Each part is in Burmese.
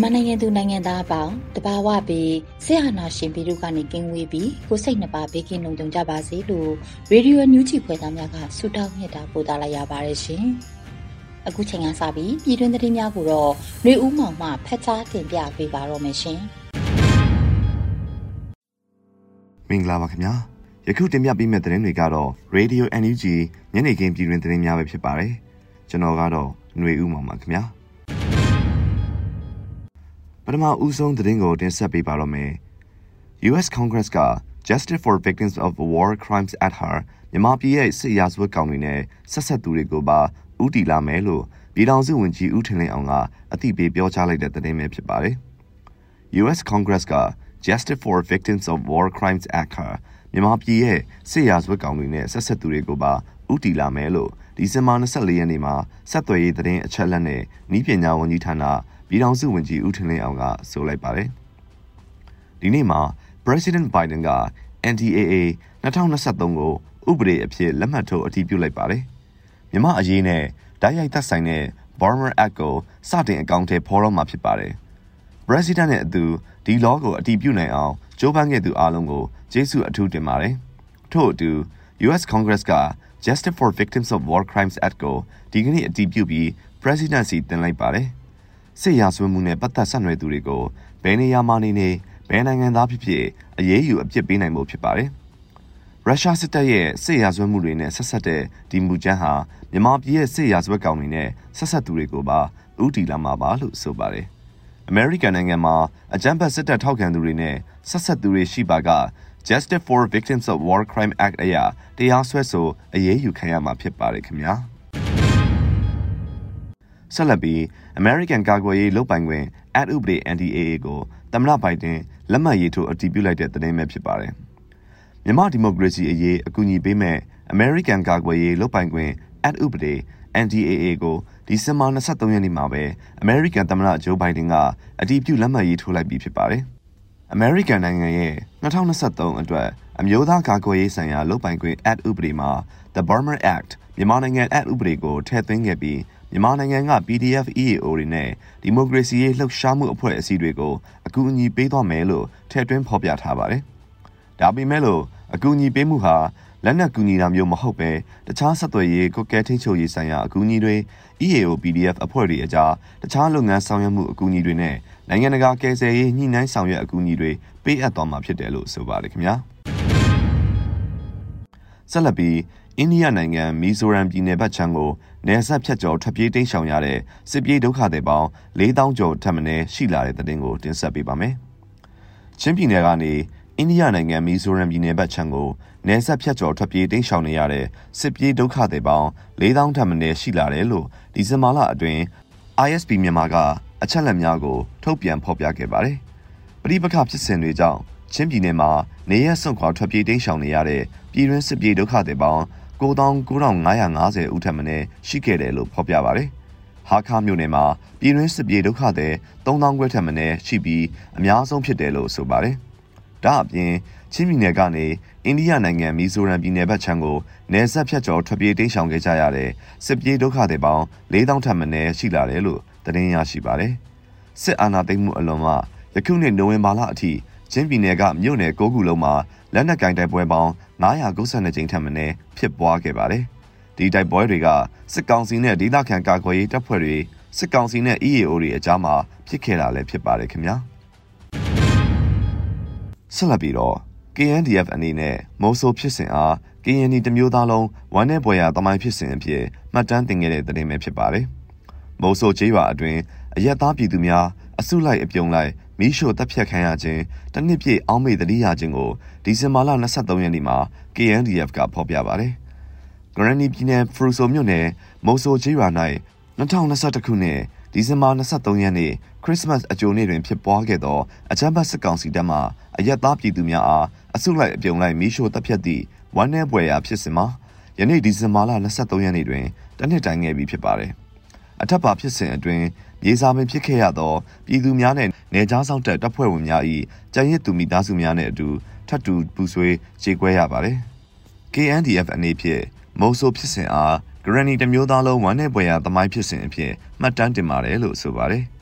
မြန်မာနိုင်ငံသူနိုင်ငံသားအပေါင်းတဘာဝပြီးဆရာနာရှင်ပြည်တို့ကနေကင်းဝေးပြီးကိုစိတ်နှပါဘေးကင်းလုံခြုံကြပါစေလို့ရေဒီယိုညူးချီဖွယ်သားများကဆုတောင်းမြတ်တာပို့သလာရပါတယ်ရှင်။အခုချိန်ကစပြီးပြည်တွင်းသတင်းများကိုတော့ຫນွေဦးမောင်မှဖတ်ကြားတင်ပြပေးပါတော့မယ်ရှင်။မင်္ဂလာပါခင်ဗျာ။ယခုတင်ပြပေးမယ့်သတင်းတွေကတော့ Radio NUG ညနေခင်းပြည်တွင်သတင်းများပဲဖြစ်ပါတယ်။ကျွန်တော်ကတော့ຫນွေဦးမောင်ပါခင်ဗျာ။ ထမဦးဆုံးသတင်းကိုတင်ဆက်ပေးပါတော့မယ်။ US Congress က Justice for Victims of War Crimes Act ဟာမြန်မာပြည်ရဲ့စစ်ရာဇဝတ်ကောင်တွေနဲ့ဆက်ဆက်သူတွေကိုပါဥတီလာမယ်လို့ပြည်ထောင်စုဝန်ကြီးဦးထင်လင်းအောင်ကအသိပေးပြောကြားလိုက်တဲ့သတင်းပဲဖြစ်ပါတယ်။ US Congress က Justice for Victims of War Crimes Act ဟာမြန်မာပြည်ရဲ့စစ်ရာဇဝတ်ကောင်တွေနဲ့ဆက်ဆက်သူတွေကိုပါဥတီလာမယ်လို့ဒီဇင်ဘာ24ရက်နေ့မှာဆက်သွယ်ရေးသတင်းအချက်အလက်နဲ့ဤပညာဝန်ကြီးဌာန ပြည်ထောင်စုဝန်ကြီးဦးထင်လင်းအောင်ကဆိုလိုက်ပါတယ်။ဒီနေ့မှာ President Biden က NDAA 2023ကိုဥပဒေအဖြစ်လက်မှတ်ထိုးအတည်ပြုလိုက်ပါတယ်။မြမအရေးနဲ့ဓာတ်ရိုက်သက်ဆိုင်တဲ့ Burma Act ကိုစတင်အကောင့်ထဲဖော်တော့မှာဖြစ်ပါတယ်။ President နဲ့အတူဒီ law ကိုအတည်ပြုနိုင်အောင်ကြိုးပမ်းခဲ့သူအားလုံးကိုကျေးဇူးအထူးတင်ပါတယ်။ထို့အတူ US Congress က Justice for Victims of War Crimes Act ကိုဒီကနေ့အတည်ပြုပြီး Presidency တင်လိုက်ပါတယ်။ စစ်ရာဇဝတ်မှုနဲ့ပတ်သက်ဆက်နွယ်သူတွေကိုဘယ်နေရာမှာနေနေဘယ်နိုင်ငံသားဖြစ်ဖြစ်အရေးယူအပြစ်ပေးနိုင်ဖို့ဖြစ်ပါတယ်။ရုရှားစစ်တပ်ရဲ့စစ်ရာဇဝတ်မှုတွေနဲ့ဆက်ဆက်တဲ့ဒီမူကြမ်းဟာမြန်မာပြည်ရဲ့စစ်ရာဇဝတ်ကောင်တွေနဲ့ဆက်ဆက်သူတွေကိုပါဥတီလာမှာပါလို့ဆိုပါတယ်။ American နိုင်ငံမှာအကြမ်းဖက်စစ်တပ်ထောက်ခံသူတွေနဲ့ဆက်ဆက်သူတွေရှိပါက Justice for Victims of War Crime Act အရတရားစွဲဆိုအရေးယူခံရမှာဖြစ်ပါတယ်ခင်ဗျာ။ ဆက်လက်ပြီး American ကာကွယ်ရေးလုပ်ပိုင်ခွင့် Act ဥပဒေ NDAA ကိုသမ္မတဘိုင်ဒန်လက်မှတ်ရေးထိုးအတည်ပြုလိုက်တဲ့သတင်းပဲဖြစ်ပါတယ်။မြန်မာဒီမိုကရေစီအရေးအကူအညီပေးမဲ့ American ကာကွယ်ရေးလုပ်ပိုင်ခွင့် Act ဥပဒေ NDAA ကိုဒီဇင်ဘာ23ရက်နေ့မှာပဲ American သမ္မတဂျိုးဘိုင်ဒန်ကအတည်ပြုလက်မှတ်ရေးထိုးလိုက်ပြီးဖြစ်ပါတယ်။ American နိုင်ငံရဲ့2023အတွက်အမျိုးသားကာကွယ်ရေးဆိုင်ရာလုပ်ပိုင်ခွင့် Act ဥပဒေမှာ The Burma Act မြန်မာနိုင်ငံ Act ဥပဒေကိုထည့်သွင်းခဲ့ပြီး မြန်မာနိုင်ငံက PDF EAO တွေနဲ့ဒီမိုကရေစီရေးလှုပ်ရှားမှုအဖွဲ့အစည်းတွေကိုအကူအညီပေးသွားမယ်လို့ထည့်သွင်းဖော်ပြထားပါတယ်။ဒါပေမဲ့လို့အကူအညီပေးမှုဟာလက်နက်ကူညီတာမျိုးမဟုတ်ပဲတခြားဆက်သွယ်ရေးကိုကဲထိချုပ်ရေးဆိုင်ရာအကူအညီတွေ EAO PDF အဖွဲ့တွေအကြားတခြားလုပ်ငန်းဆောင်ရွက်မှုအကူအညီတွေနဲ့နိုင်ငံတကာကယ်ဆယ်ရေးညှိနှိုင်းဆောင်ရွက်အကူအညီတွေပေးအပ်သွားမှာဖြစ်တယ်လို့ဆိုပါတယ်ခင်ဗျာ။ဆက်လက်ပြီး အိန္ဒိယနိုင်ငံမီဇိုရမ်ပြည်နယ်ဘက်ခြမ်းကိုနယ်စပ်ဖြတ်ကျော်ထွက်ပြေးတိမ်းရှောင်ရတဲ့စစ်ပြေးဒုက္ခသည်ပေါင်း4000ကျော်ထပ်မံရှိလာတဲ့တဲ့တင်ကိုတင်ဆက်ပေးပါမယ်။ချင်းပြည်နယ်ကနေအိန္ဒိယနိုင်ငံမီဇိုရမ်ပြည်နယ်ဘက်ခြမ်းကိုနယ်စပ်ဖြတ်ကျော်ထွက်ပြေးတိမ်းရှောင်နေရတဲ့စစ်ပြေးဒုက္ခသည်ပေါင်း4000ထပ်မံရှိလာတယ်လို့ဒီဇင်ဘာလအတွင်း ISP မြန်မာကအချက်လက်များကိုထုတ်ပြန်ဖော်ပြခဲ့ပါတယ်။ပဋိပက္ခဖြစ်စဉ်တွေကြောင့်ချင်းပြည်နယ်မှာနေရဆွန့်ခွာထွက်ပြေးတိမ်းရှောင်နေရတဲ့ပြည်တွင်းစစ်ပြေးဒုက္ခသည်ပေါင်း 9950ဦးထက်မနည်းရှိခဲ့တယ်လို့ဖော်ပြပါတယ်။ဟာခါမြို့နယ်မှာပြည်တွင်းစစ်ပြေဒုက္ခသည်3000ခွဲထက်မနည်းရှိပြီးအများဆုံးဖြစ်တယ်လို့ဆိုပါတယ်။ဒါအပြင်ချင်းပြည်နယ်ကနေအိန္ဒိယနိုင်ငံမီဇိုရမ်ပြည်နယ်ဘက်ခြမ်းကိုနယ်စပ်ဖြတ်ကျော်ထွက်ပြေးတိမ်းရှောင်ခဲ့ကြရတဲ့စစ်ပြေးဒုက္ခသည်ပေါင်း4000ထက်မနည်းရှိလာတယ်လို့သတင်းရရှိပါတယ်။စစ်အာဏာသိမ်းမှုအလွန်မှယခုနှစ်နိုဝင်ဘာလအထိချင်းပြည်နယ်ကမြို့နယ်၉ခုလုံးမှာ လက်နက်ကင်တိုက်ပွဲပေါင်း992ကြိမ်ထက်မနည်းဖြစ်ပွားခဲ့ပါတယ်။ဒီဒီတိုက်ပွဲတွေကစစ်ကောင်စီနဲ့ဒေသခံကာကွယ်ရေးတပ်ဖွဲ့တွေစစ်ကောင်စီနဲ့ EAO တွေအကြားမှာဖြစ်ခဲ့တာလည်းဖြစ်ပါတယ်ခင်ဗျာဆက်လက်ပြီးတော့ KNDF အနေနဲ့မိုးဆိုးဖြစ်စဉ်အား KNY တမျိုးသားလုံးဝမ်းနဲ့ပွဲရတမိုင်းဖြစ်စဉ်အဖြစ်မှတ်တမ်းတင်ခဲ့တဲ့သတင်းပဲဖြစ်ပါတယ်။မိုးဆိုးကျေးရွာအတွင်းအရက်သားပြည်သူများအစုလိုက်အပြုံလိုက် မိရှို့တပ်ဖြတ်ခံရခြင်းတနစ်ပြည့်အောင်းမေတတိယခြင်းကိုဒီဇင်ဘာလ23ရက်နေ့မှာ KNDF ကဖော်ပြပါတယ်။ဂရနီပြည်နယ်ဖရူဆိုမြို့နယ်မိုးဆိုးကျေးရွာ၌2021ခုနှစ်ဒီဇင်ဘာ23ရက်နေ့ခရစ်စမတ်အကြိုနေ့တွင်ဖြစ်ပွားခဲ့သောအကြမ်းဖက်စစ်ကောင်စီတပ်မှအရက်သားပြည်သူများအားအစုလိုက်အပြုံလိုက်မီးရှို့တပ်ဖြတ်သည့်ဝမ်းနည်းပွေရာဖြစ်စဉ်မှာယနေ့ဒီဇင်ဘာလ23ရက်နေ့တွင်တနစ်တိုင်ခဲ့ပြီဖြစ်ပါတယ်။ အထက်ပါဖြစ်စဉ်အတွင်းမြေစာပင်ဖြစ်ခဲ့ရသောပြည်သူများနဲ့နေကြားဆောင်တပ်တပ်ဖွဲ့ဝင်များ၏ကြံရစ်သူမိသားစုများနဲ့အတူထပ်တူပူဆွေးခြေကွဲရပါတယ်။ KNDF အနေဖြင့်မိုးဆိုးဖြစ်စဉ်အားဂရနီတမျိုးသားလုံးဝမ်းနဲ့ပွဲရသမိုင်းဖြစ်စဉ်အဖြစ်မှတ်တမ်းတင်ပါတယ်လို့ဆိုပါတယ်။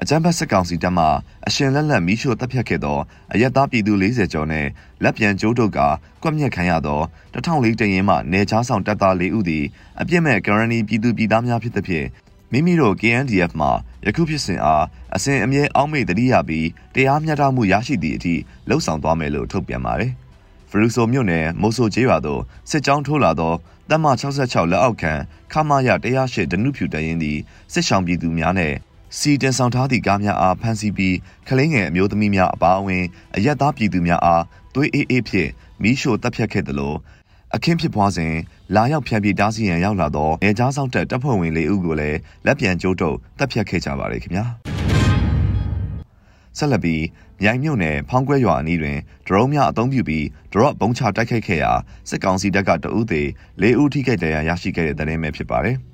အကြမ်းဖက်စစ်ကောင်စီတပ်မှအရှင်လက်လက်မီးရှို့တပ်ဖြတ်ခဲ့သောအရက်သားပြည်သူ40ကျော်နဲ့လက်ပြန်ကျိုးတုတ်ကကွက်မြက်ခံရသော1004တရင်မှနေချားဆောင်တပ်သား4ဦးသည်အပြစ်မဲ့ဂရနီပြည်သူပြည်သားများဖြစ်သဖြင့် မိမိတို့ KNDF မှာယခုဖြစ်စဉ်အားအစဉ်အမြဲအောက်မေ့တတိယပြီးတရားမျှတမှုရရှိသည့်အထိလှုံ့ဆော်သွားမယ်လို့ထုတ်ပြန်ပါတယ်။ဖရူဆိုမြို့နယ်မိုးဆိုကျေးရွာသို့စစ်ကြောင်းထိုးလာသောတပ်မ66လက်အောက်ခံခမာရ108ဒနုဖြူတရင်သည်စစ်ဆောင်ပြည်သူများနဲ့စီတင်ဆောင်ထားသည့်ကားများအားဖမ်းဆီးပြီးခလင်းငယ်အမျိုးသမီးများအပါအဝင်အရက်သားပြည်သူများအားသွေးအေးအေးဖြင့်မီးရှို့တပ်ဖြတ်ခဲ့သလို အခင်းဖြစ်ပွားစဉ်လာရောက်ဖျံပြေးတားဆီးရန်ရောက်လာသောနေကြားဆောင်တပ်တပ်ဖွဲ့ဝင်၄ဦးကိုလည်းလက်ပြန်ကျိုးတုပ်တပ်ဖြတ်ခဲ့ကြပါတယ်ခင်ဗျာဆက်လက်ပြီးမြိုင်မြုံနယ်ဖောင်းကွဲရွာအနီးတွင်ဒရုန်းများအုံပြုပြီးဒရော့ဘုံချတိုက်ခိုက်ခဲ့ရာစစ်ကောင်စီတပ်ကတအုပ်သေး၄ဦးထိခိုက်ဒဏ်ရာရရှိခဲ့တဲ့တဲ့ရင်ပဲဖြစ်ပါတယ်။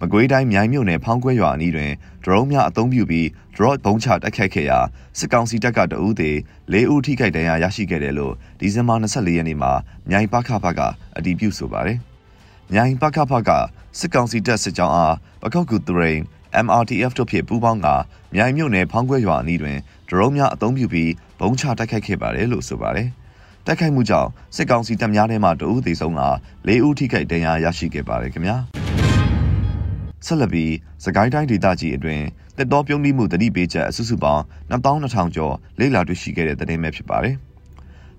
မကွေးတိုင်းမြိုင်မြုံနယ်ဖောင်းကွဲရွာအနီးတွင်ဒရုန်းများအုံပြုပြီးဒရော့ဘုံချတိုက်ခိုက်ခဲ့ရာစစ်ကောင်စီတပ်ကတအုပ်သေး၄ဦးထိခိုက်ဒဏ်ရာရရှိခဲ့တယ်လို့ဒီဇင်ဘာ24ရက်နေ့မှာမြိုင်ပခဖကအတည်ပြုဆိုပါတယ်။မြိုင်ပခဖကစစ်ကောင်စီတပ်စစ်ကြောင်းအားပခောက်ကူတရိန် MRTF တို့ဖြင့်ပူးပေါင်းကမြိုင်မြို့နယ်ဖောင်းခွဲရွာအနီးတွင်ဒရုန်းများအုံပြုပြီးဘုံချတိုက်ခိုက်ခဲ့ပါတယ်လို့ဆိုပါတယ်။တိုက်ခိုက်မှုကြောင့်စစ်ကောင်စီတပ်များထဲမှတဦးသေဆုံးက၄ဦးထိခိုက်ဒဏ်ရာရရှိခဲ့ပါတယ်ခင်ဗျာ။ ဆက်လက်ပြီးစကိုင်းတိုင်းဒေသကြီးအတွင်းတက်တော်ပြုံးပြီးမှုတတိပေးချက်အစုစုပေါင်း2200ကျော်လေ့လာတွေ့ရှိခဲ့တဲ့သတင်းပဲဖြစ်ပါတယ်။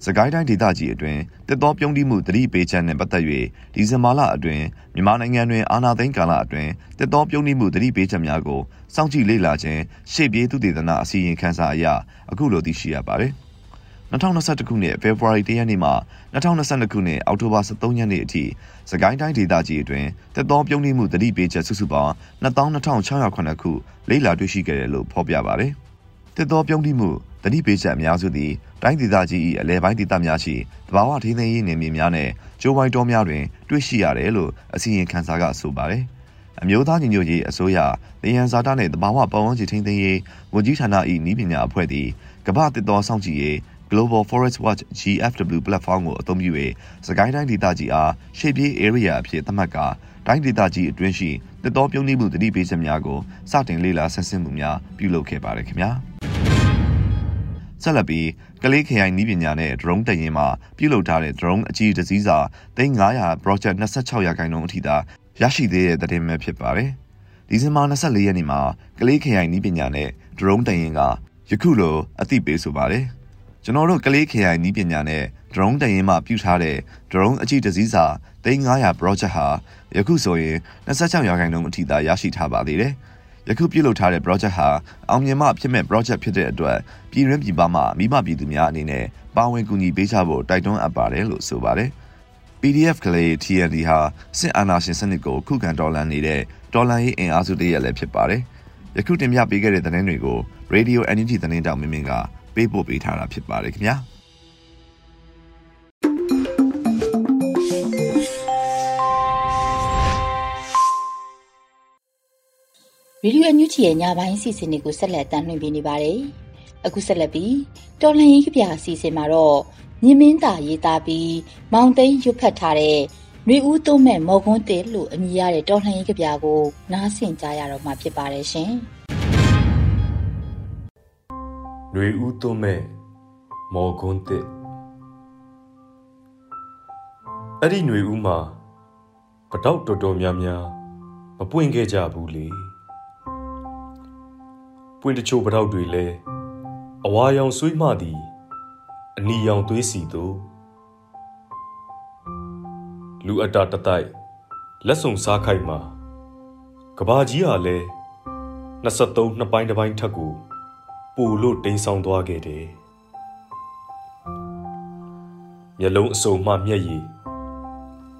စကိုင်းတိုင်းဒေသကြီးအတွင်းတစ်တော်ပြုံးတိမှုတတိပေးချက်နဲ့ပတ်သက်၍ဒီဇင်ဘာလအတွင်းမြန်မာနိုင်ငံတွင်အာဏာသိမ်းကာလအတွင်းတစ်တော်ပြုံးတိမှုတတိပေးချက်များကိုစောင့်ကြည့်လေ့လာခြင်းရှေ့ပြေးသူတေသနာအစီရင်ခံစာအရအခုလိုသိရှိရပါတယ်။ 2021ခုနှစ်ဖေဖော်ဝါရီလရက်နေ့မှ2022ခုနှစ်အောက်တိုဘာ23ရက်နေ့အထိစကိုင်းတိုင်းဒေသကြီးအတွင်းတက်တော်ပြုံးနှိမှုတတိပေးချက်စုစုပေါင်း22,609ခုလေ့လာတွေ့ရှိခဲ့တယ်လို့ဖော်ပြပါတယ်။တက်တော်ပြုံးနှိမှုတတိပေးချက်အများစုသည်တိုင်းဒေသကြီး၏အလဲပိုင်းဒေသများရှိတဘာဝထိန်းသိမ်းရေးနယ်မြေများနဲ့ကျိုးပိုင်းတောများတွင်တွေ့ရှိရတယ်လို့အစီရင်ခံစာကဆိုပါတယ်။အမျိုးသားညီညွတ်ရေးအစိုးရလေယံဇာတာနှင့်တဘာဝပတ်ဝန်းကျင်ထိန်းသိမ်းရေးဝန်ကြီးဌာန၏ဤပညာအဖွဲ့သည်ကမ္ဘာတစ်တော်စောင့်ကြည့်ရေး Global Forest Watch GFW platform ကိုအသုံးပြု၍စကိုင်းတိုင်းဒေသကြီးအားရှေ့ပြေး area အဖြစ်သတ်မှတ်ကာတိုင်းဒေသကြီးအတွင်းရှိတစ်တော်ပြုံးနှိမှုတတိပေးချက်များကိုစတင်လေ့လာဆန်းစစ်မှုများပြုလုပ်ခဲ့ပါတယ်ခင်ဗျာ။ဆက်လက်ပြီးကလေးခရိုင်နီးပညာနဲ့ drone တရင်မှာပြုလုပ်ထားတဲ့ drone အကြီးတစည်းစာ3900 project 26ရာခိုင်နှုန်းအထိသာရရှိသေးတဲ့သတင်းပဲဖြစ်ပါတယ်။ဒီဇင်ဘာ24ရက်နေ့မှာကလေးခရိုင်နီးပညာနဲ့ drone တရင်ကယခုလိုအသိပေးဆိုပါတယ်။ ကျွန်တော်တို့ကလေးခရိုင်နီးပညာနဲ့ drone တရင်မှာပြုထားတဲ့ drone အကြီးတစည်းစာ3900 project ဟာယခုဆိုရင်26ရာခိုင်နှုန်းအထိသာရရှိထားပါသေးတယ်။ယခုပြုလုပ်ထားတဲ့ project ဟာအောင်မြင်မှဖြစ်မဲ့ project ဖြစ်တဲ့အတွက်ပြည်ရင်းပြည်ပမှမိမပြည်သူများအနေနဲ့ပါဝင်ကူညီပေးကြဖို့တိုက်တွန်းအပ်ပါတယ်လို့ဆိုပါတယ်။ PDF ကလေး TND ဟာစစ်အာဏာရှင်စနစ်ကိုခုခံတော်လှန်နေတဲ့တော်လှန်ရေးအင်အားစုတရက်လည်းဖြစ်ပါတယ်။ယခုတင်ပြပေးခဲ့တဲ့သတင်းတွေကို Radio NUG သတင်းတောင်မင်းမင်းက ပေးပို့ပေးထားတာဖြစ်ပါတယ်ခင်ဗျာ။ရေဒီယိုအန်ယူဂျီရဲ့ညပိုင်းအစီအစဉ်တွေကိုဆက်လက်တင်ပြနေပါတယ်။အခုဆက်လက်ပြီးတော်လှန်ရေးကြပြအစီအစဉ်မှာတော့မြင်းမင်းသားရေးသားပြီးမောင်သိန်းရွတ်ဖတ်ထားတဲ့နှွေဦးသုံးမဲ့မော်ကွန်းတဲလို့အမည်ရတဲ့တော်လှန်ရေးကြပြကိုနားဆင်ကြရတော့မှာဖြစ်ပါတယ်ရှင်။ နှွေဦးသုံးမဲ့မော်ကွန်းတဲအဲ့ဒီနှွေဦးမှာပတောက်တော်တော်များများမပွင့်ခဲ့ကြဘူးလေပွင့်တချို့ပတောက်တွေလည်းအဝါရောင်ဆွေးမှသည်အနီရောင်သွေးစီတို့လူအတာတတိုက်လက်ဆုံစားခိုက်မှာကဘာကြီးဟာလဲ23နှစ်ပိုင်းတစ်ပိုင်းထက်ကို ပိုလို့တိမ်ဆောင်သွားခဲ့တယ်မျက်လုံးအစုံမှမျက်ရည်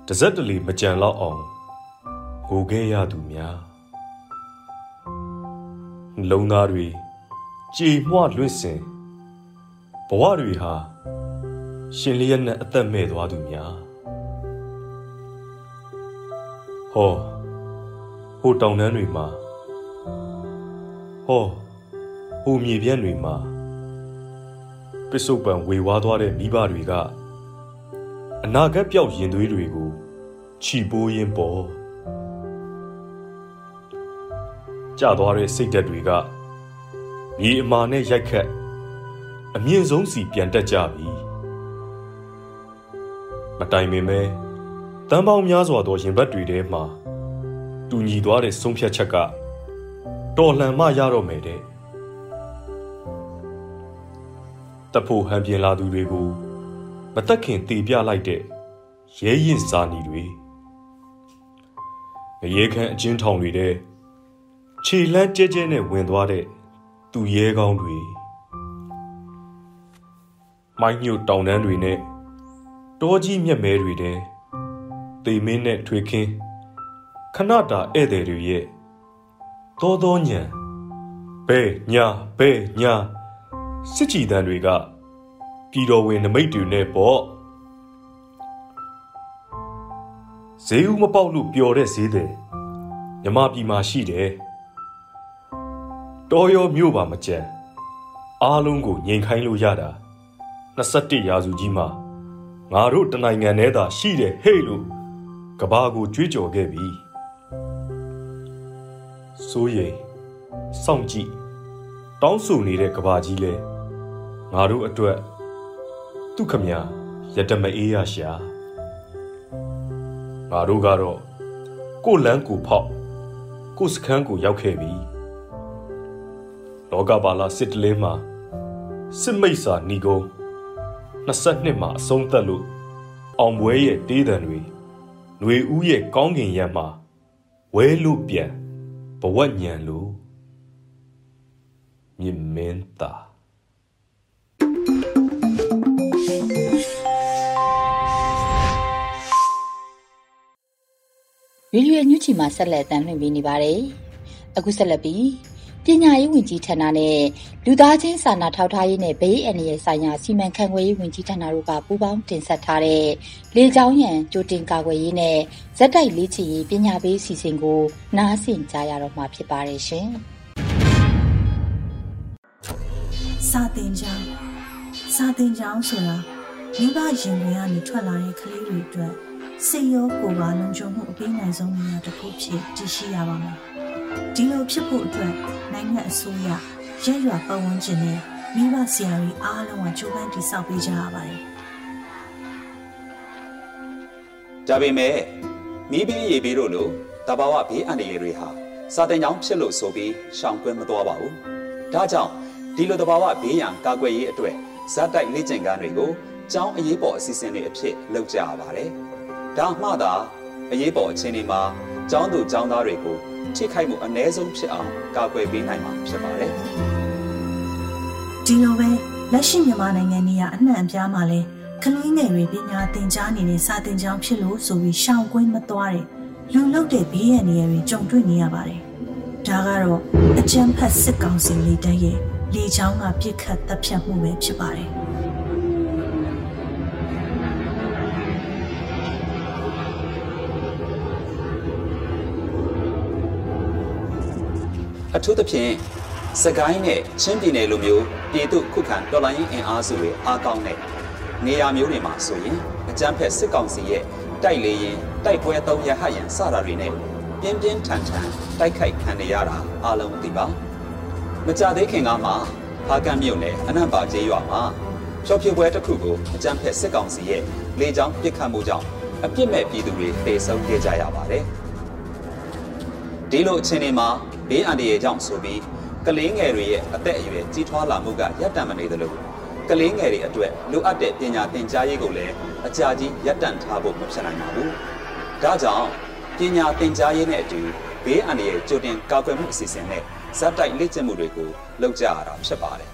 တစက်တလီမကြံတော့အောင်ဟိုခဲ့ရသူများလုံသားတွေကြည်မွလွင့်စင်ဘဝတွေဟာရှင်လျက်နဲ့အသက်မဲ့သွားသူများဟောဟိုတောင်တန်းတွေမှာဟော ဟိုမြေပြန့်တွေမှာပစ္စုပန်ဝေဝါးသွားတဲ့မိဘတွေကအနာဂတ်ပြောက်ရင်သွေးတွေကိုခြီပိုးရင်းပေါ်ကြသွားတဲ့စိတ်ဓာတ်တွေကမြေအမာနဲ့ရိုက်ခတ်အမြင့်ဆုံးစီပြန်တက်ကြပြီမတိုင်ပင်ပဲတန်ပေါင်းများစွာသောရင်ဘတ်တွေထဲမှာတူညီသွားတဲ့ဆုံးဖြတ်ချက်ကတော်လှန်မှရတော့မယ်တဲ့ တဖို့ဟန်ပြင်လာသူတွေကိုမတက်ခင်တည်ပြလိုက်တဲ့ရဲရင်စာနီတွေငရေခမ်းအချင်းထောင်တွေတဲ့ခြေလန်းကျဲကျဲနဲ့ဝင်သွားတဲ့သူရဲကောင်းတွေမိုင်းညို့တောင်တန်းတွေနဲ့တောကြီးမြက်မဲတွေတဲ့တေမင်းနဲ့ထွေခင်းခဏတာဧည့်သည်တွေရဲ့သောသောညံဘဲညာဘဲညာ စစ်ကြည်တန်းတွေကပြည်တော်ဝင်နမိတ်တွေနဲ့ပေါ့ဈေးဦးမပေါက်လို့ပျော်တဲ့ဈေးတယ်မြမပြည်မှာရှိတယ်တော်ရောမြို့ပါမကြံအားလုံးကိုငြိမ်ခိုင်းလို့ရတာ21ရာစုကြီးမှာငါတို့တနိုင်ငံထဲသာရှိတယ်ဟဲ့လို့ကဘာကိုကြွေးကြော်ခဲ့ပြီစိုးရိမ်စောင့်ကြည့်တောင်းဆိုနေတဲ့ကဘာကြီးလဲ ငါတို့အတွက်သူခမရရတမအေးရရှာငါတို့ကတော့ကိုလန်းကိုဖောက်ကိုစခန်းကိုရောက်ခဲ့ပြီလောကပါလာစစ်တလင်းမှာစစ်မိတ်စာဏီကုံ22မှာအဆုံးသက်လို့အောင်ပွဲရဲ့တေးတံတွေຫນွေဦးရဲ့ကောင်းကင်ရံမှာဝဲလို့ပြန်ဘဝညံလို့မြင်မင်းသား ရေဒီယိုညူချီမှာဆက်လက်တမ်းလွှင့်ပေးနေပါတယ်။အခုဆက်လက်ပြီးပညာရေးဝန်ကြီးဌာနနဲ့လူသားချင်းစာနာထောက်ထားရေးနဲ့ဘေးအန္တရာယ်ဆိုင်ရာစီမံခန့်ခွဲရေးဝန်ကြီးဌာနတို့ကပူးပေါင်းတင်ဆက်ထားတဲ့လေကြောင်းရန်ကြိုတင်ကာကွယ်ရေးနဲ့ဇက်တိုက်လေးချီရေးပညာပေးစီစဉ်ကိုနားဆင်ကြရတော့မှာဖြစ်ပါတယ်ရှင်။စာတင်ကြောင်းစာတင်ကြောင်းဆိုတာမိဘရင်တွေကနေထွက်လာတဲ့ကလေးတွေအတွက် စိတ်ရောကိုယ်ပါလုံခြုံမှုအပေးနိုင်ဆုံးနေရာတစ်ခုဖြစ်တည်ရှိရပါမယ်။ဒီလိုဖြစ်ဖို့အတွက်နိုင်ငံအစိုးရရဲရွာပတ်ဝန်းကျင်နဲ့မိဘဆရာတွေအားလုံးကကြိုးပမ်းတည်ဆောက်ပေးကြရပါတယ်။ဒါပေမဲ့မိဘရေဘေးတို့လိုတဘာဝဘေးအန္တရာယ်တွေဟာစာတင်ကြောင်းဖြစ်လို့ဆိုပြီးရှောင်ကွင်းမသွားပါဘူး။ဒါကြောင့်ဒီလိုတဘာဝဘေးရန်ကာကွယ်ရေးအတွက်ဇက်တိုက်လေ့ကျင့်ခန်းတွေကိုကျောင်းအရေးပေါ်အစီအစဉ်တွေအဖြစ်လုပ်ကြရပါတယ်။ ဒါမှသာအရေးပေါ်အခြေအနေမှာကျောင်းသူကျောင်းသားတွေကိုထိခိုက်မှုအ ਨੇ ဆုံးဖြစ်အောင်ကာကွယ်ပေးနိုင်မှာဖြစ်ပါတယ်။ဒီလိုပဲလက်ရှိမြန်မာနိုင်ငံကြီးကအနှံ့အပြားမှာလဲကလေးငယ်တွေပညာသင်ကြားနေတဲ့စာသင်ကျောင်းဖြစ်လို့ဆိုပြီးရှောင်ကွင်းမသွားတဲ့လူလုတဲ့ဘေးရန်တွေကြုံတွေ့နေရပါတယ်။ဒါကတော့အကြမ်းဖက်စစ်ကောင်စီလေးတည်းရဲ့လေချောင်းကပြစ်ခတ်တပ်ဖြတ်မှုပဲဖြစ်ပါတယ်။ အထူးသဖြင့်စကိုင်းနဲ့ချင်းပြည်နယ်လိုမျိုးပြည်သူခုခံတော်လှန်ရေးအင်အားစုတွေအားကောင်းတဲ့နေရာမျိုးတွေမှာဆိုရင်အကြမ်းဖက်စစ်ကောင်စီရဲ့တိုက်လေရင်တိုက်ပွဲသုံးရဟတ်ရန်စတာတွေနဲ့ပြင်းပြင်းထန်ထန်တိုက်ခိုက်ခံရတာအားလုံးသိပါမကြသေးခင်ကမှဖားကန့်မြို့နယ်အနံပါကျေးရွာမှာဖြောပြပွဲတစ်ခုကိုအကြမ်းဖက်စစ်ကောင်စီရဲ့လေကြောင်းပစ်ခတ်မှုကြောင့်အပြစ်မဲ့ပြည်သူတွေတေဆုံးခဲ့ကြရပါတယ် ဒီလိုအခြေအနေမှာဘေးအန္တရာယ်ကြောင့်ဆိုပြီးကလေးငယ်တွေရဲ့အသက်အရွယ်ကြီးထွားလာမှုကရပ်တန့်မနေသလိုကလေးငယ်တွေအတွက်လိုအပ်တဲ့ပညာသင်ကြားရေးကိုလည်းအကြာကြီးရပ်တန့်ထားဖို့မဖြစ်နိုင်ပါဘူး။ဒါကြောင့်ပညာသင်ကြားရေးနဲ့အတူဘေးအန္တရာယ်ကြိုတင်ကာကွယ်မှုအစီအစဉ်နဲ့ဇက်တိုက်လေ့ကျင့်မှုတွေကိုလုပ်ကြရတာဖြစ်ပါတယ်။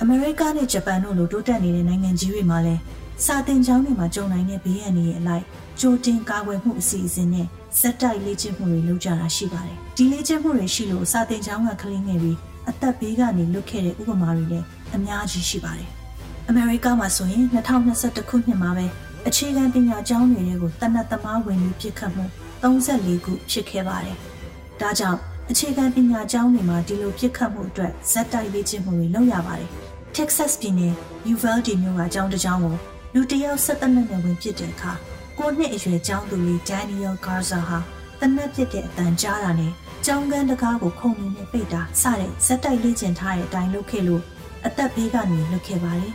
အမေရိကနဲ့ဂျပန်တို့လိုတိုးတက်နေတဲ့နိုင်ငံကြီးတွေမှာလည်း စာသင်ကျောင်းတွေမှာကြုံနိုင်တဲ့ဘေးအန္တရာယ်အလိုက်ကြိုတင်ကာကွယ်မှုအစီအစဉ်နဲ့ဇက်တိုက်လေ့ကျင့်မှုတွေလုပ်ကြတာရှိပါတယ်။ဒီလေ့ကျင့်မှုတွေရှိလို့စာသင်ကျောင်းကကလေးငယ်တွေအသက်ဘေးကနေလွတ်ခဲ့တဲ့ဥပမာတွေလည်းအများကြီးရှိပါတယ်။အမေရိကမှာဆိုရင်2021ခုနှစ်မှာပဲအခြေခံပညာကျောင်းတွေကိုတနတ်သမားဝင်ပြီးပြစ်ခတ်မှု34ခုဖြစ်ခဲ့ပါတယ်။ဒါကြောင့်အခြေခံပညာကျောင်းတွေမှာဒီလိုပြစ်ခတ်မှုအတွက်ဇက်တိုက်လေ့ကျင့်မှုတွေလုပ်ရပါတယ်။ Texas ပြည်နယ် Uvalde မြို့ကကျောင်းတစ်ကျောင်းကို လူတယောက်ဆက်တနက်နဲ့ဝင်ပြစ်တဲ့အခါကိုနှစ်အရွယ်ကျောင်းသူလေး Daniel Garza ဟာတနက်ပြစ်တဲ့အတန်ကြားတာနဲ့ကျောင်းကန်းတကားကိုခုံနေနဲ့ပိတ်တာစတဲ့ဇက်တိုက်လေ့ကျင့်ထားတဲ့အတိုင်းလုပ်ခဲ့လို့အသက်ဘေးကနေလွတ်ခဲ့ပါတယ်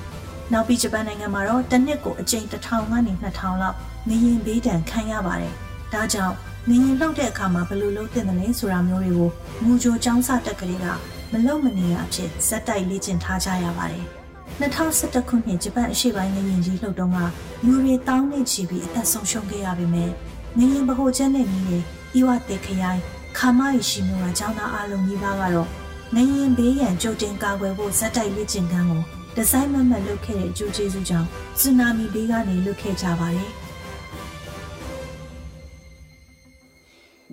။နောက်ပြီးဂျပန်နိုင်ငံမှာတော့တစ်နှစ်ကိုအကြိမ်1000ကနေ2000လောက်ငရင်ဘေးဒဏ်ခံရပါတယ်။ဒါကြောင့်ငရင်လှုပ်တဲ့အခါမှာဘယ်လိုလုပ်သင့်တယ်လဲဆိုတာမျိုးတွေကိုမူကြိုကျောင်းစတက်ကလေးကမလုံမနေရအဖြစ်ဇက်တိုက်လေ့ကျင့်ထားကြရပါတယ်။ 2011ခုနှစ်ဂျပန်အရှေ့ပိုင်းငရင်ကြီးလှုပ်တော့ကလူတွေတောင်းနေချီပြီးအသက်ဆုံးရှုံးခဲ့ရပေမဲ့ငရင်ဗဟိုချက်နဲ့မြည်တဲ့ဤဝတေခရိုင်ခါမရီရှိမျိုးကကျောင်းသားအလုံးကြီးပါကတော့ငရင်ဘေးရန်ကြိုတင်ကာကွယ်ဖို့ဇက်တိုက်လေ့ကျင့်ခန်းကိုဒီဇိုင်းမမတ်လုပ်ခဲ့တဲ့အကျိုးကျေးဇူးကြောင့်ဆူနာမီဘေးကနေလွတ်ခဲ့ကြပါတယ်။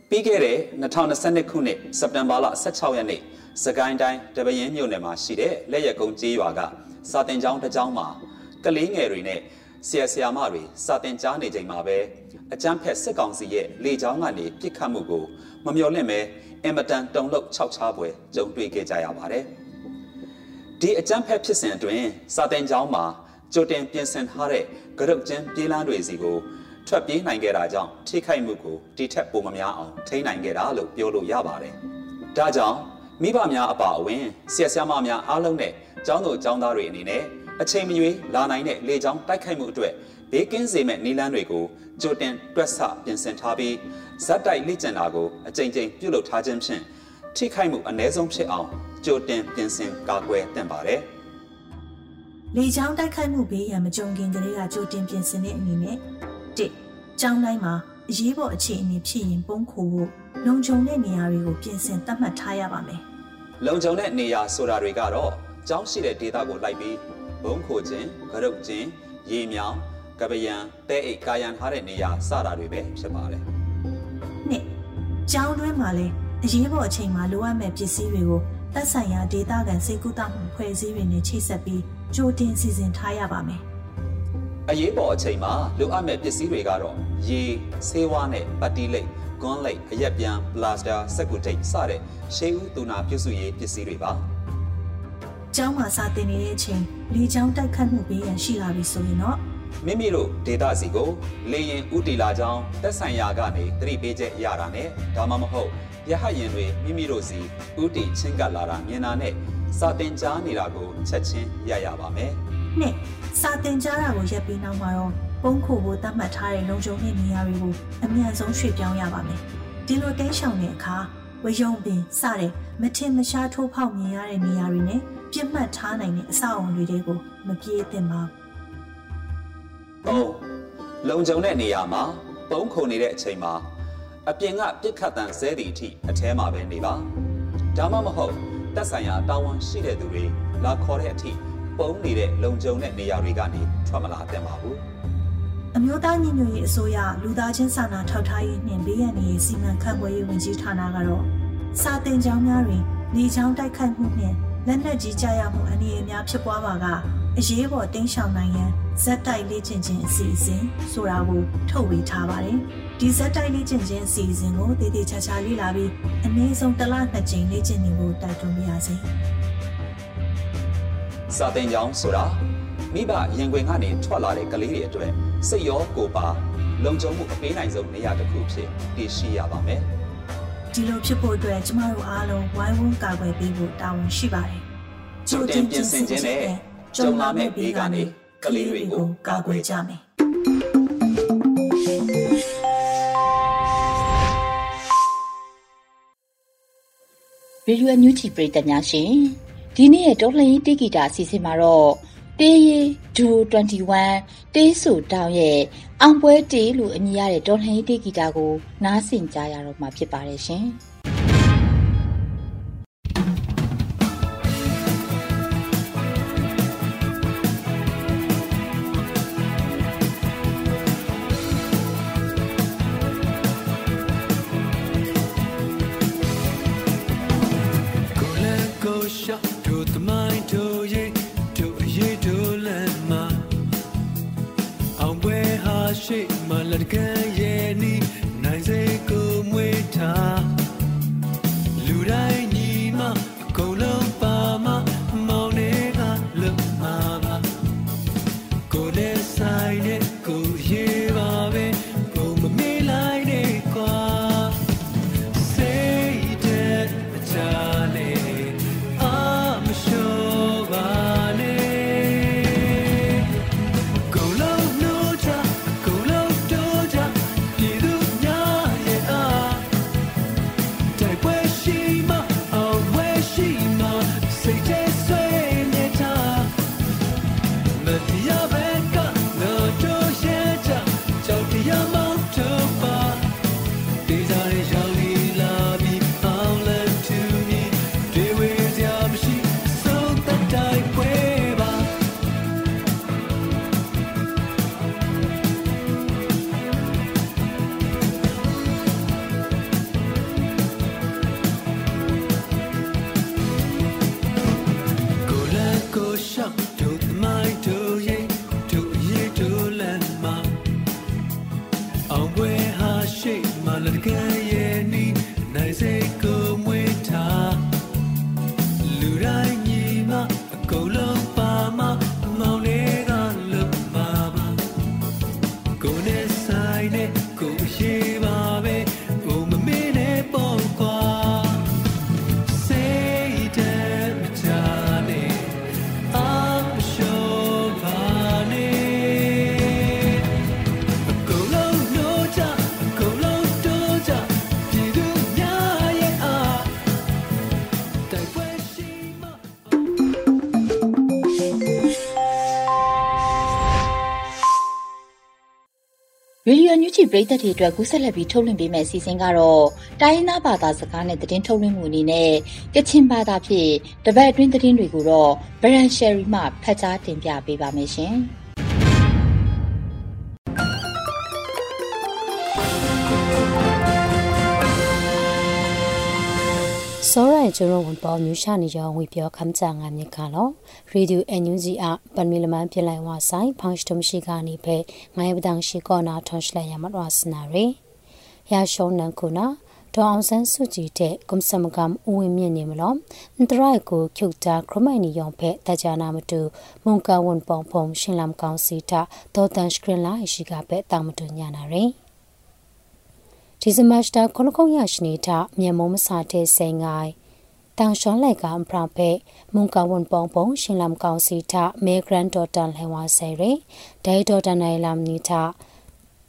ပြီးခဲ့တဲ့2022ခုနှစ်စက်တင်ဘာလ16ရက်နေ့စကိုင်းတိုင်းတပရင်မြို့နယ်မှာရှိတဲ့လက်ရက်ကုန်းကျေးရွာက စာတင်ကျောင်းတစ်ကျောင်းမှာကလေးငယ်တွေနဲ့ဆရာဆရာမတွေစာတင်ကြားနေချိန်မှာပဲအကျန်းဖက်စစ်ကောင်စီရဲ့လေကြောင်းကနေပြစ်ခတ်မှုကိုမမျှော်လင့်ပဲအင်မတန်တုံလို့ခြောက်ခြားပွဲကြုံတွေ့ခဲ့ကြရပါတယ်။ဒီအကျန်းဖက်ဖြစ်စဉ်အတွင်းစာတင်ကျောင်းမှာကြိုတင်ပြင်ဆင်ထားတဲ့ကရုတ်ကျင်းပြေးလန်းတွေစီကိုထွက်ပြေးနိုင်ခဲ့တာကြောင့်ထိခိုက်မှုကိုဒီထက်ပိုမများအောင်ထိန်းနိုင်ခဲ့တာလို့ပြောလို့ရပါတယ်။ဒါကြောင့်မိဘများအပါအဝင်ဆရာဆရာမများအားလုံးနဲ့ ကျောင်းသူကျောင်းသားတွေအနေနဲ့အချိန်မရွေးလာနိုင်တဲ့လေကြောင်းတိုက်ခိုက်မှုအတွက်ဘေးကင်းစေမဲ့နည်းလမ်းတွေကိုကြိုတင်တွက်ဆပြင်ဆင်ထားပြီးဇက်တိုက်လေ့ကျင့်တာကိုအကြိမ်ကြိမ်ပြုလုပ်ထားခြင်းဖြင့်ထိခိုက်မှုအ ਨੇ ဆုံးဖြစ်အောင်ကြိုတင်ပြင်ဆင်ကာကွယ်သင့်ပါတယ်။လေကြောင်းတိုက်ခိုက်မှုဘေးရန်မကြုံခင်ကလေးကကြိုတင်ပြင်ဆင်တဲ့အနေနဲ့၁ကျောင်းတိုင်းမှာအရေးပေါ်အခြေအနေဖြစ်ရင်ပုံခိုဖို့လုံခြုံတဲ့နေရာတွေကိုပြင်ဆင်သတ်မှတ်ထားရပါမယ်။လုံခြုံတဲ့နေရာဆိုတာတွေကတော့ ကျောင်းရှိတဲ့ဒေသကိုလိုက်ပြီးဘုံခိုခြင်း၊ကရုတ်ခြင်း၊ရေမြောင်ကပယံတဲအိတ်ကာယံထားတဲ့နေရာစတာတွေပဲဖြစ်ပါတယ်။နှစ်ကျောင်းတွင်းမှာလည်းအရေးပေါ်အချိန်မှာလိုအပ်မဲ့ပစ္စည်းတွေကိုသက်ဆိုင်ရာဒေသခံစိတ်ကူးတာမှုဖွဲ့စည်းတွေနဲ့ချိတ်ဆက်ပြီးကြိုတင်စီစဉ်ထားရပါမယ်။အရေးပေါ်အချိန်မှာလိုအပ်မဲ့ပစ္စည်းတွေကတော့ရေ၊ဆေးဝါးနဲ့ပတ်တီးလိပ်၊ကွန်းလိပ်၊အရက်ပြန်၊ပလာစတာ၊စက်ကူတိတ်စတဲ့ရှေးဦးသူနာပြုစုရေးပစ္စည်းတွေပါ။ ကျောင်းမှာစာသင်နေတဲ့အချိန်လေကျောင်းတိုက်ခတ်မှုပေးရန်ရှိလာပြီဆိုရင်တော့မိမိတို့ဒေတာစီကိုလေရင်ဥတီလာကြောင်းတက်ဆိုင်ရာကနေသတိပေးချက်ရတာနဲ့ဒါမှမဟုတ်ရဟတ်ရင်တွေမိမိတို့စီဥတီချင်းကပ်လာတာမြင်တာနဲ့စာတင်ကြားနေတာကိုချက်ချင်းရရပါမယ်။နှစ်စာတင်ကြားတာကိုရပ်ပြီးနောက်မှာတော့ပုံခိုဖို့သတ်မှတ်ထားတဲ့လုံခြုံရေးနေရာတွေကိုအမြန်ဆုံးရွှေ့ပြောင်းရပါမယ်။ဒီလိုတိတ်ရှောင်တဲ့အခါ ဝယုံပင်စတဲ့မထင်မရှားထိုးဖောက်မြင်ရတဲ့နေရာတွေနဲ့ပြစ်မှတ်ထားနိုင်တဲ့အဆောက်အုံတွေကိုမပြေးသင့်ပါဘူး3လုံခြုံတဲ့နေရာမှာပုံခုန်နေတဲ့အချိန်မှာအပြင်ကပြစ်ခတ်တန်ဆဲသည့်အထိအแทမှာပဲနေပါဒါမှမဟုတ်တက်ဆိုင်ရာတာဝန်ရှိတဲ့သူတွေလာခေါ်တဲ့အထိပုံနေတဲ့လုံခြုံတဲ့နေရာတွေကနေထွက်မလာသင့်ပါဘူး အမျိုးသားညီညွတ်ရေးအစိုးရလူသားချင်းစာနာထောက်ထားရေးနှင့်ဘေးရန်ရေးစီမံခန့်ခွဲရေးဝန်ကြီးဌာနကတော့စာတင်ကျောင်းများတွင်လေကြောင်းတိုက်ခိုက်မှုနှင့်လက်နက်ကြီးကြရမှုအနေအများဖြစ်ပွားပါကအရေးပေါ်တင်းရှောင်နိုင်ရန်ဇက်တိုက်လေ့ကျင့်ခြင်းအစီအစဉ်ဆိုတာကိုထုတ်ဝေထားပါတယ်။ဒီဇက်တိုက်လေ့ကျင့်ခြင်းအစီအစဉ်ကိုတည်တည်ချာချာလေ့လာပြီးအနည်းဆုံးတစ်လနှစ်ကြိမ်လေ့ကျင့်နေဖို့တိုက်တွန်းပါရစေ။စာသင်ကျောင်းဆိုတာ မိဘရင်ခွင်ကနေထွက်လာတဲ့ကလေးတွေအတွက်စိတ်ရောကိုယ်ပါလုံခြုံမှုအပေးနိုင်ဆုံးနေရာတစ်ခုဖြစ်တည်ရှိရပါမယ်။ဒီလိုဖြစ်ဖို့အတွက်ကျမတို့အားလုံးဝိုင်းဝန်းကာကွယ်ပေးဖို့တာဝန်ရှိပါတယ်။ကြိုတင်ပြင်ဆင်ခြင်းနဲ့ကြုံလာမယ့်ဘေးကနေကလေးတွေကိုကာကွယ်ကြမယ်ရေဒီယိုအန်ယူဂျီပရိသတ်များရှင်ဒီနေ့ရဲ့တော်လှန်ရေးတေးဂီတာအစီအစဉ်မှာတော့ တေးရီဒူ21တေးဆူတောင်းရဲ့အောင်ပွဲတေးလို့အမည်ရတဲ့တော်လှန်ရေးတေးဂီတာကိုနားဆင်ကြရတော့မှာဖြစ်ပါတယ်ရှင်။ ရှိမှလက်ကန် Radio ညူချီပရိသတ်တွေအတွက်ကူးဆက်လက်ပြီးထုတ်လွှင့်ပေးမယ့်အစီအစဉ်ကတော့တိုင်းရင်းသားဘာသာစကားနဲ့သတင်းထုတ်လွှင့်မှုအနေနဲ့ကချင်ဘာသာဖြင့်တပတ်အတွင်းသတင်းတွေကိုတော့ဗရန်ရှယ်ရီမှဖတ်ကြားတင်ပြပေးပါမယ်ရှင်။ စောရိုင်ကျုံဝန်ပေါ်မြူရှာနေကြောင်းဝေပြောခမ်းချာငါမြကလောရေဒီယိုအန်ယူဂျီအပန်မီလမန်ပြလိုက်ဝါဆိုင်ဖောင်းစတမရှိကနေဖဲငိုင်ပဒန်ရှိကောနာထွန်ရှလိုက်ရမတော်စနာရေရရှုံးနန်ခုနာဒေါအောင်ဆန်းစုကြည်တဲ့ကွန်ဆမ်ကမ်ဦးဝင်းမြင့်နေမလို့အန်တရိုက်ကိုကျုပ်တာခရမိုင်နီယောင်ဖဲတကြနာမတူမုန်ကဝန်ပောင်ဖုံရှင်လမ်ကောင်စီတာဒေါ်တန်စကရင်လာရှိကပဲတာမတူညာနာရေ ဒီဇမတ်တာခொနခုံရရှိနေတာမြန်မာမစာတဲ့စိန်ငိုင်းတန်ရှောင်းလိုက်ကအပရာဖေမုန်ကဝန်ပောင်ပုံရှင်လမ်ကောင်စီထမေဂရန်ဒေါ်တန်လဲဝါဆယ်ရီဒိုင်ဒေါ်တန်နိုင်လမ်နီထ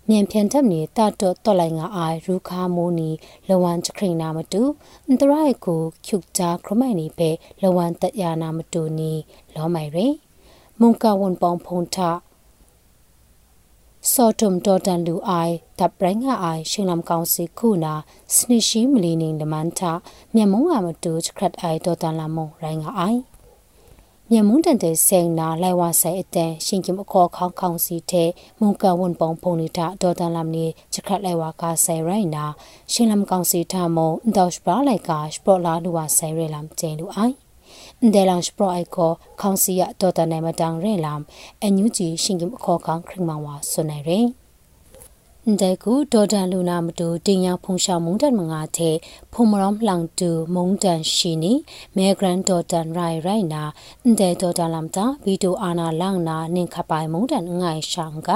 မြန်ဖြန်တက်နေတာတော့တော်လိုက်ငါအိုင်ရူခါမိုးနီလဝန်ချခရင်နာမတူအန်တရိုက်ကိုကျုပ်တာခရမိုင်နီပဲလဝန်တက်ရနာမတူနီလောမိုင်ရီမုန်ကဝန်ပောင်ဖုန်ထ စောတုံတော်တန်လူအိုင်တပ်ရိုင်းငါအိုင်ရှင်လမ်ကောင်စီခုနာစနစ်ရှိမလီနင်းဒမန်တာမြန်မုံကမတူချခတ်အိုင်တော်တန်လာမုံရိုင်းငါအိုင်မြန်မုံတန်တဲ့စိန်နာလိုက်ဝဆိုင်အတန်ရှင်ကင်အခေါ်ခေါင်းခေါင်းစီတဲ့မုံကဝန်ပုံဖုန်နေတာဒေါ်တန်လမ်နီချခတ်လိုက်ဝကဆိုင်ရိုင်းနာရှင်လမ်ကောင်စီထမုံဒေါ့ရှ်ပါလိုက်ကစပရလာလူဝဆိုင်ရလမ်ကျင်းလူအိုင် ဒဲလန်စပရိုက်ကိုခေါင်စီရတော်တနေမတန်ရင်လမ်အန်ယူဂျီရှင်ကင်အခေါ်ကောင်ခရင်မောင်ဝါဆွနေရင်ဒါကူဒေါ်ဒန်လူနာမတူတင်ရဖုန်ရှာမုန်တန်မငါတဲ့ဖုံမရောမလောင်တူမုန်တန်ရှိနီမဲဂရန်ဒေါ်ဒန်ရိုင်ရိုင်နာဒေဒေါ်ဒန်လမ်တာဗီတိုအာနာလောင်နာနင်ခပိုင်မုန်တန်ငိုင်ရှောင်းက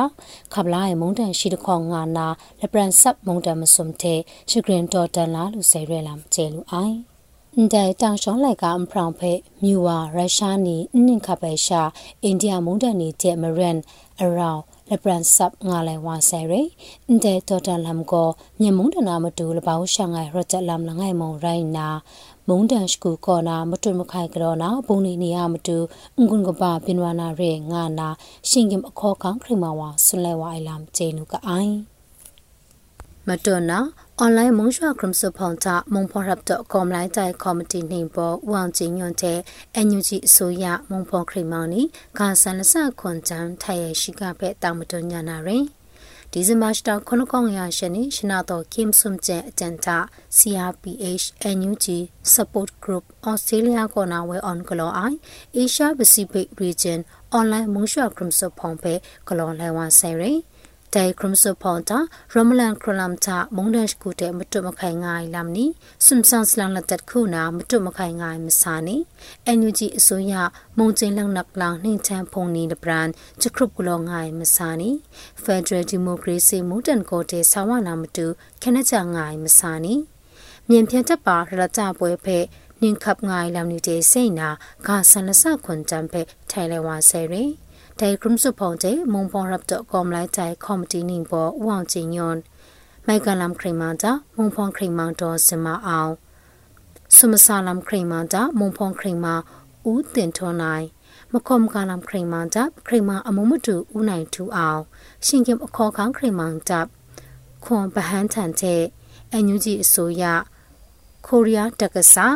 ခပလာရမုန်တန်ရှိတခေါငါနာလပရန်ဆပ်မုန်တန်မစုံတဲ့ရှဂရန်ဒေါ်ဒန်လာလူဆယ်ရဲလမ်ကျဲလူအိုင် န်တိုင်တောင်ရှောင်းလိုက်ကအမ်ဖရောင်ဖဲမြူဝါရုရှားနီနင့်ခပဲရှာအိန္ဒိယမုန်တန်နီတဲ့မရန်အရောင်လပရန်ဆပ်ငါလဲဝါဆယ်ရီအန်တဲတော်တလမ်ကိုမြေမုန်တနာမတူလပောင်းရှန်ငိုင်ရချက်လမ်လငိုင်မုံရိုင်းနာမုန်တန်စကူကောနာမတွမခိုင်ကြောနာပုံနေနေရမတူငွန်းကပါပင်ဝနာရဲငါနာရှင်ကင်အခေါ်ခေါခရမဝါဆွလဲဝါအိုင်လမ်ကျေနုကအိုင်မတော်နာ အွန်လိုင်းမုံရွှာခရမ်စဖောင်တာမုံဖော်ရပ်တော့ကောမလိုက်တိုင်ကော်မတီနှင်ပေါ်ဝမ်ချင်းညွန်တဲ့အန်ယူဂျီအစိုးရမုံဖော်ခရမောင်နီဂါဆန်လဆခွန်ချန်ထိုင်ရရှိကပဲတောင်မတော်ညာနာရင်ဒီဇင်ဘာစတာခုနကောင်ရရှနေရှနာတော့ကင်ဆွမ်ကျဲအတန်တာ CRPH NUG Support Group Australia ကောနာဝဲ on ကလောအိုင် Asia Pacific Region online မုံရွှာခရမ်စဖောင်ပဲကလောလဲဝါဆယ်ရင် တိုင်ခရမ်ဆဖောင်တာရမလန်ခရလမ်တာမုန်ဒန်ကူတဲ့မတွမခိုင်ငိုင်လမ်နီဆွမ်ဆန်စလန်လက်တက်ခုနာမတွမခိုင်ငိုင်မစာနီအန်ယူဂျီအစိုးရမုံကျင်းလောက်နက်လောင်နှင်းချမ်းဖုန်နီဒပရန်ချခရုပလောငိုင်မစာနီဖက်ဒရယ်ဒီမိုကရေစီမုန်တန်ကိုတဲ့ဆာဝနာမတူခနချငိုင်မစာနီမြန်ပြန်တက်ပါရကြပွဲဖဲနင်းခပ်ငိုင်လမ်နီတဲ့စိတ်နာဂါဆန်လဆခွန်တမ်ဖဲထိုင်လဲဝါဆယ်ရင် ဒိုင်ဂရုစုဖုန်တဲ့မုံဖော်ရပ်တော့ကောမလိုက်တိုင်ကော်မတီနင်းပေါ်ဝေါင်ချင်းညွန်မိုက်ကလမ်ခရိမန်တာမုံဖော်ခရိမန်တော်စမအောင်ဆုမဆာလမ်ခရိမန်တာမုံဖော်ခရိမဦးတင်ထွန်နိုင်မခုံကလမ်ခရိမန်တာခရိမအမုံမတူဦးနိုင်ထူအောင်ရှင်ကင်အခေါ်ခန်းခရိမန်တာခွန်ပဟန်ထန်တဲ့အန်ယူဂျီအစိုးရကိုရီးယားတက္ကစာ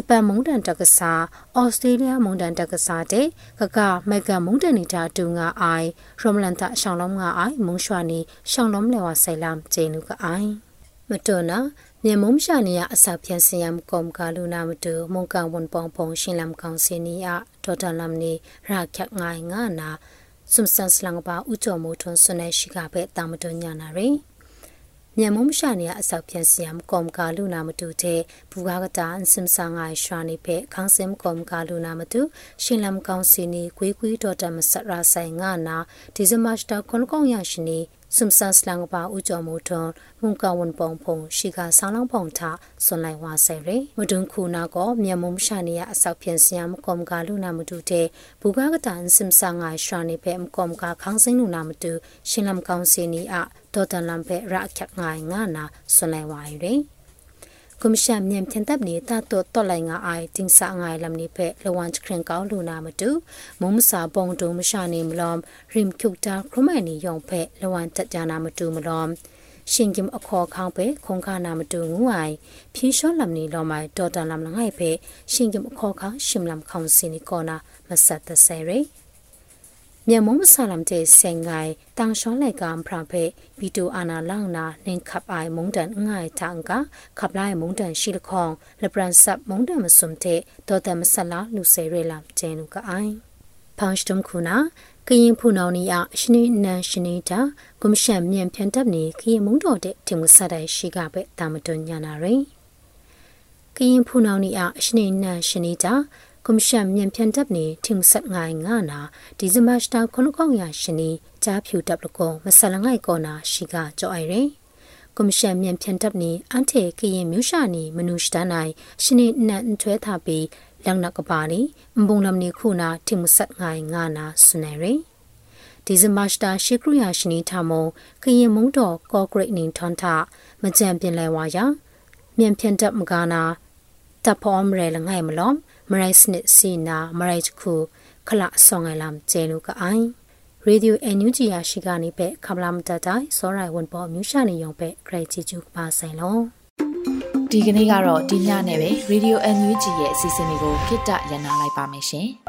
ဂျပန်မုန်တန်တက္ကစာဩစတြေးလျမုန်တန်တက္ကစာတဲ့ကကမက်ကမုန်တန်နေတာတူငါအိုင်ရမလန်တာရှောင်းလုံးငါအိုင်မုံရွှာနီရှောင်းလုံးလေဝဆိုင်လမ်ဂျေနုကအိုင်မတော်နာမြေမုံရှာနေရအစာပြန်စင်ရမကုံကလူနာမတူမုံကဝန်ပောင်ပုံရှင်လမ်ကောင်စင်နီအဒေါ်တာလမ်နီရာခက်ငိုင်ငါနာစုံစန်စလန်ပါဥကြော်မိုထွန်းဆွနေရှိကပဲတာမတော်ညာနာရ င်မြန်မုံရှာနေအဆောက်ပြန်စီယမ်ကောမ်ကာလူနာမတူတဲ့ဘူဂါကတာအန်စင်ဆာငိုင်ရှာနေဖဲခေါင်းစင်ကောမ်ကာလူနာမတူရှင်လမ်ကောင်စီနီကွေးကွေးဒေါ်တာမဆရာဆိုင်ငါနာဒီဇမတ်တာခွန်ကောင်ရရှိနေစုံစန်စလန်ပါဥကြောမိုထွန်မုန်ကဝန်ပုံဖုံရှိကဆောင်းလောင်းပုံထဆွန်လိုက်ဝါဆယ်ရမဒုံခုနာကောမြန်မုံရှာနေရအဆောက်ပြန်စီယမ်ကောမ်ကာလူနာမတူတဲ့ဘူဂါကတာအန်စင်ဆာငိုင်ရှာနေဖဲကောမ်ကာခေါင်းစင်လူနာမတူရှင်လမ်ကောင်စီနီအ ဒေါ်တန်လမ်ဖဲရအခက်ငိုင်ငါနာဆွန်လိုက်ဝါရီကွန်မရှင်မြန်ဖြန်တပ်နေတာတော့တော့လိုက်ငါအိုင်တင်စာငိုင်လမ်နိဖဲလဝန်ခရင်ကောင်းလူနာမတူမုံမစာပုံတုံမရှာနေမလောရင်ခုတာခရမနီယောင်ဖဲလဝန်တက်ကြနာမတူမလောရှင်ကင်အခေါ်ခေါင်းပဲခုံခါနာမတူငူအိုင်ဖြင်းလျှောလမ်နီလောမိုင်ဒေါ်တန်လမ်လငိုင်ဖဲရှင်ကင်အခေါ်ခေါင်းရှင်လမ်ခေါင်းစင်နီကောနာမဆတ်တဆယ်ရီ မြန်မုံဆာလမ်တဲ့ဆင်ငိုင်တန်ရှောလိုက်ကံဖရဖေဗီတိုအာနာလောင်နာနင်ခပ်အိုင်မုံတန်ငိုင်တန်ကခပ်လိုက်မုံတန်ရှိလခေါင်လပရန်ဆပ်မုံတန်မစုံတဲ့ဒေါ်တမဆလာလူစေရဲလမ်ကျဲနုကအိုင်ဖောင်စတုံခုနာကရင်ဖူနောင်နီအရှနိနန်ရှနိတာကွန်ရှင်မြန်ဖြန်တပ်နေကရင်မုံတော်တဲ့တင်မဆတ်တဲ့ရှိကပဲတာမတွညာနာရင်ကရင်ဖူနောင်နီအရှနိနန်ရှနိတာ ကွန်ရှင်မြန်ဖြန်တပ်နေတင်ဆက်ငိုင်ငါနာဒီဇမတ်တာခုနကောင်ရရှင်နီကြားဖြူတပ်လကောမဆလငိုင်ကောနာရှိကကြောအိုင်ရင်ကွန်ရှင်မြန်ဖြန်တပ်နေအန်တေကရင်မြူရှာနီမနုရှတနိုင်ရှင်နီနန်ထွဲထားပြီးလန်နကပါနီအဘုံလမ်နီခုနာတင်ဆက်ငိုင်ငါနာစနေရင်ဒီဇမတ်တာရှိကရယာရှင်နီထမုံကရင်မုံတော်ကော့ဂရိတ်နင်းထွန်ထမကြံပြင်လဲဝါယာမြန်ဖြန်တပ်မကာနာတပ်ဖောမရဲလငိုင်မလုံး မရိုက်စနစ်စီနာမရိုက်ခုခလဆောင်းငယ်လမ်ကျဲလူကအိုင်ရေဒီယိုအန်ယူဂျီယာရှိကနေပဲခမလာမတတိုင်စောရိုင်ဝန်ပေါ်မြူရှာနေရုံပဲဂရိတ်ချီချူပါဆိုင်လုံးဒီကနေ့ကတော့ဒီညနဲ့ပဲ Radio NUG ရဲ့အစီအစဉ်လေးကိုခਿੱတရနာလိုက်ပါမယ်ရှင်။